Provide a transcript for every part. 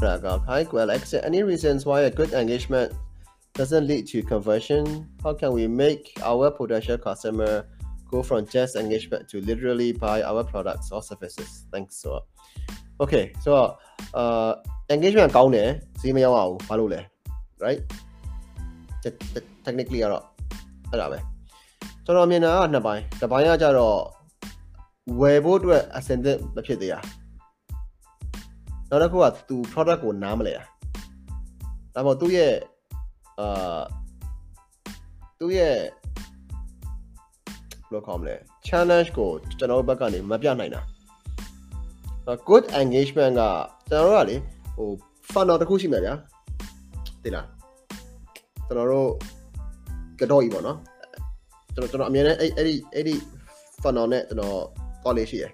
Raga, hi Alex. Any reasons why a good engagement doesn't lead to conversion? How can we make our potential customer go from just engagement to literally buy our products or services? Thanks so. Okay, so uh engagement ကောင်းတယ်ဈေးမရောက်အောင်ဘာလုပ်လဲ right technically ကတော့အဲ့ဒါပဲကျွန်တော်မြင်တာကနှစ်ပိုင်းတစ်ပိုင်းကကြတော့ဝယ်ဖို့အတွက်အဆင်သင့်မဖြစ်သေးတာ နောက်တစ်ခုကသူ product ကိုနားမလဲတာဒါမှမဟုတ်သူ့ရဲ့အာသူ့ရဲ့ဘယ်လိုခေါ်မလဲ challenge ကိုကျွန်တော်ဘက်ကနေမပြနိုင်တာ good engagement ကကျွန်တော်တို့ကလေဟို funnel တစ်ခုရှိမှာဗျာသိလားကျွန်တော်တို့ကတော့ကြီးပေါ့နော်ကျွန်တော်ကျွန်တော်အမြဲတမ်းအဲ့အဲ့ဒီအဲ့ဒီ funnel နဲ့ကျွန်တော်သွားလေးရှိရယ်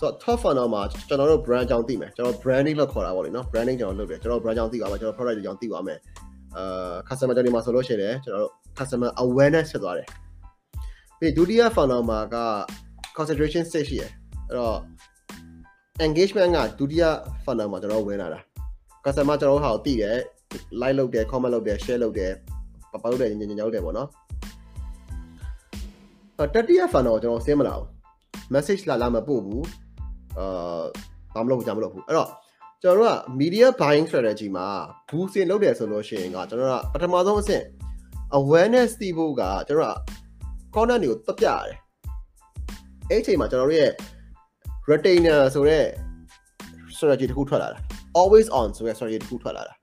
ဆိုတော့ top funnel မှာကျွန်တော်တို့ brand အကြောင်းသိမယ်ကျွန်တော် branding လို့ခေါ်တာပေါ့လေနော် branding ကျွန်တော်လုပ်တယ်ကျွန်တော် brand အကြောင်းသိပါမယ်ကျွန်တော် product အကြောင်းသိပါမယ်အာ customer journey မှာဆိုလို့ရှိရင်ကျွန်တော်တို့ customer awareness ဖြစ်သွားတယ်ပြီးဒုတိယ funnel မှာက concentration stage ရှိရယ်အဲ့တော့ engagement ကဒုတိယ funnel မှာကျွန်တော်ဝင်လာတာ customer ကျွန်တော်ဟာကိုသိတယ် like လုပ်တယ် comment လုပ်တယ် share လုပ်တယ်ပပလုပ်တယ်ညညညလုပ်တယ်ပေါ့နော်တတိယ funnel ကိုကျွန်တော်ဆင်းမလာဘူး message လာလာမပို့ဘူး အာဘာမလုပ်ဘူးကြာမလုပ်ဘူးအဲ့တော့ကျွန်တော်တို့က media buying strategy မှာ boosting လုပ်တယ်ဆိုလို့ရှိရင်ကကျွန်တော်တို့ကပထမဆုံးအဆင့် awareness သိဖို့ကကျွန်တော်တို့က content တွေကိုတက်ပြရတယ်အဲ့အချိန်မှာကျွန်တော်တို့ရဲ့ retainer ဆိုတဲ့ strategy တစ်ခုထွက်လာတာ always on ဆိုတဲ့ strategy တစ်ခုထွက်လာတာ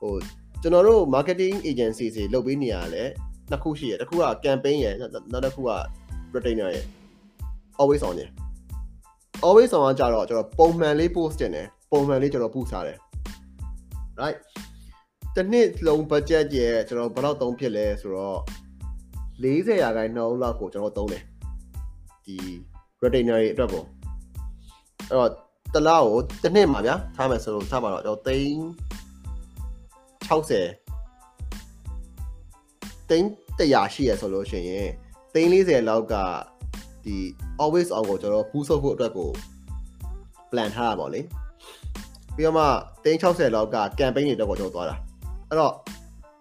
ဟိုကျွန်တော်တို့ marketing agency တွေလုပ်ပေးနေရလဲနှစ်ခုရှိရတစ်ခုက campaign ရယ်နောက်တစ်ခုက retainer ရယ် always on ရယ် always on ကကြတော့ကျွန်တော်ပုံမှန်လေး post တင်တယ်ပုံမှန်လေးကျွန်တော်ပို့စားတယ် right တစ်နှစ်လုံး budget ကျဲကျွန်တော်ဘယ်တော့သုံးဖြစ်လဲဆိုတော့40ရာခိုင်နှုန်းလောက်ကိုကျွန်တော်သုံးတယ်ဒီ retainer တွေအတွက်ကိုအဲ့တော့တလားကိုတစ်နှစ်မှာဗျာထားမယ်ဆိုလို့ထားပါတော့ကျွန်တော်သိန်း60သိန်း100ရှိရဆိုလို့ရှိရင်သိန်း40လောက်က ဒီ always on ကိုကျွန်တော်ပူးဆုပ်ဖို့အတွက်ကို plan ထားတာပေါ့လေပြီးတော့မှသိန်း60လောက်က campaign တွေတော့ကိုကျွန်တော်သွားတာအဲ့တော့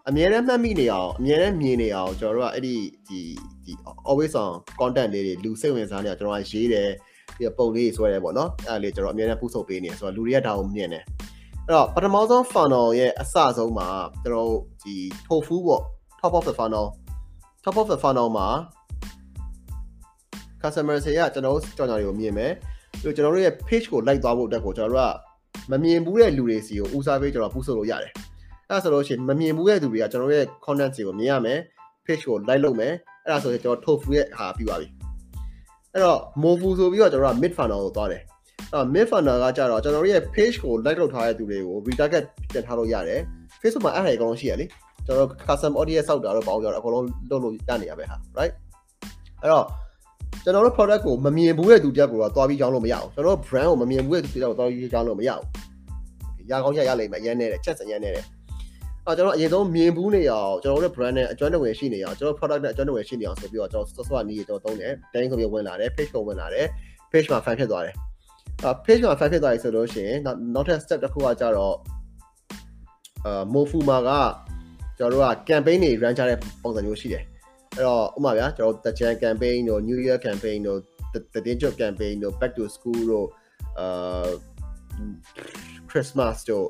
အမြဲတမ်းမှတ်မိနေအောင်အမြဲတမ်းမြင်နေအောင်ကျွန်တော်တို့ကအဲ့ဒီဒီဒီ always on content လေးတွေလူစိတ်ဝင်စားနေအောင်ကျွန်တော်ကရေးတယ်ပြီးတော့ပုံလေးဆွဲတယ်ပေါ့နော်အဲ့ဒါလေးကျွန်တော်အမြဲတမ်းပူးဆုပ်ပေးနေတယ်ဆိုတော့လူတွေကဒါကိုမြင်တယ်အဲ့တော့ပထမဆုံး funnel ရဲ့အစဆုံးမှာကျွန်တော်ဒီ tofu ပေါ့ top of the funnel top of the funnel မှာ customer တွေကကျွန်တော်တို့ကြော်ညာတွေကိုမြင်မယ်ပြီးတော့ကျွန်တော်တို့ရဲ့ page ကို like သွားဖို့အတွက်ကိုကျွန်တော်တို့ကမမြင်ဘူးတဲ့လူတွေစီကိုဦးစားပေးကျွန်တော်ပူးဆိုလို့ရတယ်အဲ့ဒါဆိုလို့ရှိရင်မမြင်ဘူးတဲ့သူတွေကကျွန်တော်တို့ရဲ့ content တွေကိုမြင်ရမယ် page ကို like လုပ်မယ်အဲ့ဒါဆိုရင်ကျွန်တော် tofu ရဲ့ဟာပြီးပါပြီအဲ့တော့ mofu ဆိုပြီးတော့ကျွန်တော်တို့က mid funnel ကိုသွားတယ်အဲ့ mid funnel ကကြတော့ကျွန်တော်တို့ရဲ့ page ကို like လုပ်ထားတဲ့သူတွေကို retarget ပြန်ထားလို့ရတယ် Facebook မှာအဲ့ဒါအကောင်ရှိရလေကျွန်တော်တို့ custom audience စောက်တာတော့ပေါ့ကြတော့အကုန်လုံးလုပ်လို့ရနေရပဲဟာ right အဲ့တော့ ကျွန်တော်တို့ product ကိုမမြင်ဘူးတဲ့သူတယောက်ကိုတော့သွားပြီးကြောင်းလို့မရအောင်ကျွန်တော်တို့ brand ကိုမမြင်ဘူးတဲ့သူတယောက်ကိုသွားပြီးကြောင်းလို့မရအောင်ရကောင်းရရလိမ့်မယ်အရင်နဲ့ချက်စရမ်းနဲ့တယ်အော်ကျွန်တော်အရင်ဆုံးမြင်ဘူးနေအောင်ကျွန်တော်တို့ brand နဲ့အကျွမ်းတဝင်ရှိနေအောင်ကျွန်တော် product နဲ့အကျွမ်းတဝင်ရှိနေအောင်ဆိုပြီးတော့ကျွန်တော်စောစောနီးကျွန်တော်သုံးတယ် dang ဆိုပြီးဝင်လာတယ် page ကိုဝင်လာတယ် page မှာ fan ဖြစ်သွားတယ်အာ page မှာ fan ဖြစ်သွားပြီဆိုလို့ရှိရင်နောက်ထပ် step တစ်ခုကကြတော့အာ mofu မှာကကျွန်တော်တို့က campaign တွေ run ချတဲ့ပုံစံမျိုးရှိတယ် အဲ့တော့ဥပမာဗျာကျွန်တော်တကြံ campaign တို့ new year campaign တို့တည်င်းချုပ် campaign တို့ back to school တို့အာ christmas တို့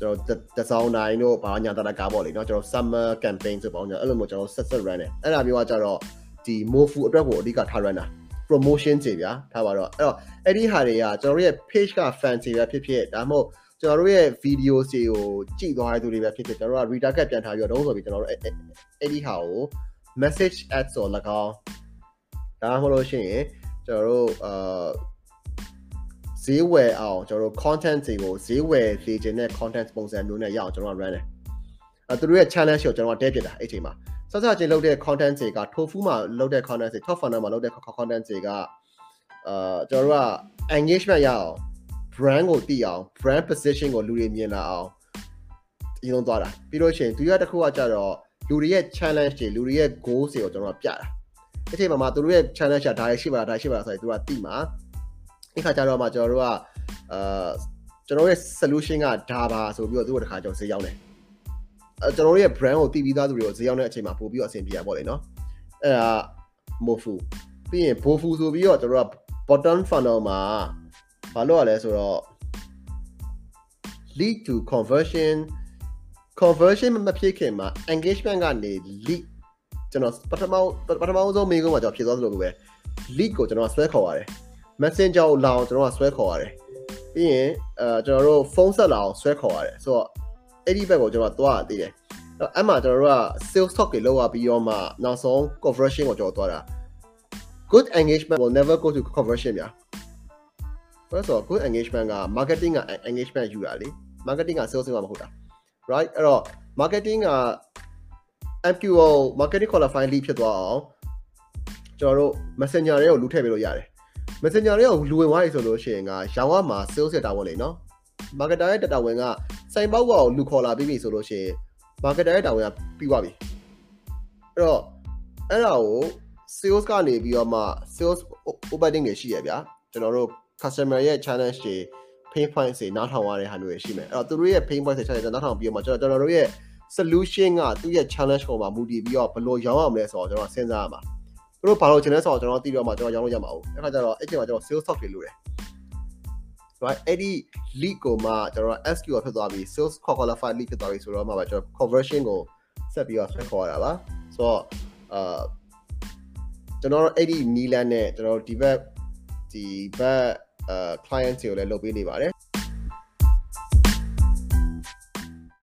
ကျွန်တော်တစောင်းတိုင်းတို့ဘာညာတရကားပေါ့လေเนาะကျွန်တော် summer campaign ဆိုပေါ့ညာအဲ့လိုမျိုးကျွန်တော်ဆက်ဆက် run တယ်အဲ့ဒါမျိုးကကြတော့ဒီ mofu အတွက်ကိုအဓိကထား run တာ promotion တွေဗျာထားပါတော့အဲ့တော့အဲ့ဒီဟာတွေကကျွန်တော်ရဲ့ page က fan တွေပဲဖြစ်ဖြစ်ဒါမှမဟုတ်ကျွန်တော်တို့ရဲ့ video တွေကိုကြည့်သွားတဲ့သူတွေပဲဖြစ်ဖြစ်ကျွန်တော်တို့က retarget ပြန်ထားပြီးတော့ဆိုပြီးကျွန်တော်တို့အဲ့ဒီဟာကို message ads ဆို၎င်းဒါမှမဟုတ်လို့ရှိရင်ကျွန်တော်တို့အာဈေးဝယ်အောင်ကျွန်တော်တို့ content တွေကိုဈေးဝယ်လေ့ကျင့်တဲ့ content ပုံစံမျိုးနဲ့ရအောင်ကျွန်တော်တို့ run တယ်အဲသူတို့ရဲ့ challenge ကိုကျွန်တော်တဲပြစ်တာအဲ့ချိန်မှာစစချင်းလုပ်တဲ့ content တွေက tofu မှာလုပ်တဲ့ content တွေ top funnel မှာလုပ်တဲ့ content တွေကအာကျွန်တော်တို့က engagement ရအောင် brand ကိုသိအောင် brand position ကိုလူတွေမြင်လာအောင်အရင်သွားတာပြီးလို့ရှိရင်သူရတစ်ခုကကြတော့ လူတွေရဲ့ challenge တွေလူတွေရဲ့ goal တွေကိုကျွန်တော်တို့ပြတာအချိန်မှာမှသူတို့ရဲ့ challenge ကဒါရရှိပါလားဒါရှိပါလားဆိုရင်သူကသိမှာဒီခါကျတော့မှကျွန်တော်တို့ကအာကျွန်တော်ရဲ့ solution ကဒါပါဆိုပြီးတော့သူတို့တခါကျွန်တော်ဈေးရောက်တယ်အဲကျွန်တော်တို့ရဲ့ brand ကိုတည်ပြီးသားသူတွေကိုဈေးရောက်တဲ့အချိန်မှာပို့ပြီးတော့အဆင်ပြေရပေါ့လေနော်အဲ့ဒါ mofu ပြီးရင် bofu ဆိုပြီးတော့ကျွန်တော်တို့က bottom funnel မှာဘာလို့ရလဲဆိုတော့ lead to conversion conversion မဖြစ်ခင်မှာ engagement ကနေ lead ကျွန်တော်ပထမပထမဆုံးမေးခွန်းမှာကျွန်တော်ဖြေသွားသလိုပဲ lead ကိုကျွန်တော်ဆွဲခေါ်ရတယ် messenger ကိုလာအောင်ကျွန်တော်ကဆွဲခေါ်ရတယ်ပြီးရင်အဲကျွန်တော်တို့ဖုန်းဆက်လာအောင်ဆွဲခေါ်ရတယ်ဆိုတော့အဲ့ဒီဘက်ကိုကျွန်တော်သွားရသေးတယ်အဲ့မှာကျွန်တော်တို့က sales talk တွေလုပ်ရပြီးတော့မှနောက်ဆုံး conversion ကိုကျွန်တော်သွားတာ good engagement will never go to conversion ဗျာဘာလို့ဆိုတော့ good engagement က marketing က engagement ယူတာလေ marketing က sales ကမဟုတ်တာ right အဲ့တော့ marketing က MQO marketing qualifying lead ဖြစ်သွားအောင်ကျွန်တော်တို့ messenger တွေကိုလူထည့်ပေးလို့ရတယ် messenger တွေကိုလူဝင်သွားပြီဆိုလို့ရှိရင်ကရောင်းရမှာ sales တာဝင်လေနော် marketer ရဲ့တာဝန်ကစိုင်ပေါက်ကောလူခေါ်လာပြီးပြီဆိုလို့ရှိရင် marketer ရဲ့တာဝန်ကပြီးသွားပြီအဲ့တော့အဲ့ဒါကို sales ကနေပြီးတော့မှ sales opening တွေရှိရဗျာကျွန်တော်တို့ customer ရဲ့ challenge တွေ pain points တွေနားထောင်ရတဲ့ဟာမျိုးတွေရှိမယ်အဲ့တော့သူတို့ရဲ့ pain points တွေ challenge တွေနားထောင်ပြီးတော့မှကျွန်တော်ကျွန်တော်တို့ရဲ့ solution ကသူ့ရဲ့ challenge ပေါ်မှာမူတည်ပြီးတော့ဘယ်လိုရောင်းရမလဲဆိုတော့ကျွန်တော်စဉ်းစားရမှာသူတို့ဘာလို့ challenge ဆိုတော့ကျွန်တော်သိတော့မှကျွန်တော်ရောင်းလို့ရမှာဟုတ်အဲ့ခါကျတော့အဲ့ချိန်မှာကျွန်တော် sales talk တွေလုပ်တယ် right အဲ့ဒီ lead ကိုမှကျွန်တော် SQ ကိုဖြစ်သွားပြီး sales qualified lead ဖြစ်သွားပြီးဆိုတော့မှပဲကျွန်တော် conversion ကိုဆက်ပြီးတော့ဆက်ခေါ်ရတာပါဆိုတော့အာကျွန်တော်အဲ့ဒီနီလန်နဲ့ကျွန်တော်ဒီဘက်ဒီဘက် အာ client တွေကိုလည်းလုပ်ပေးနေပါတယ်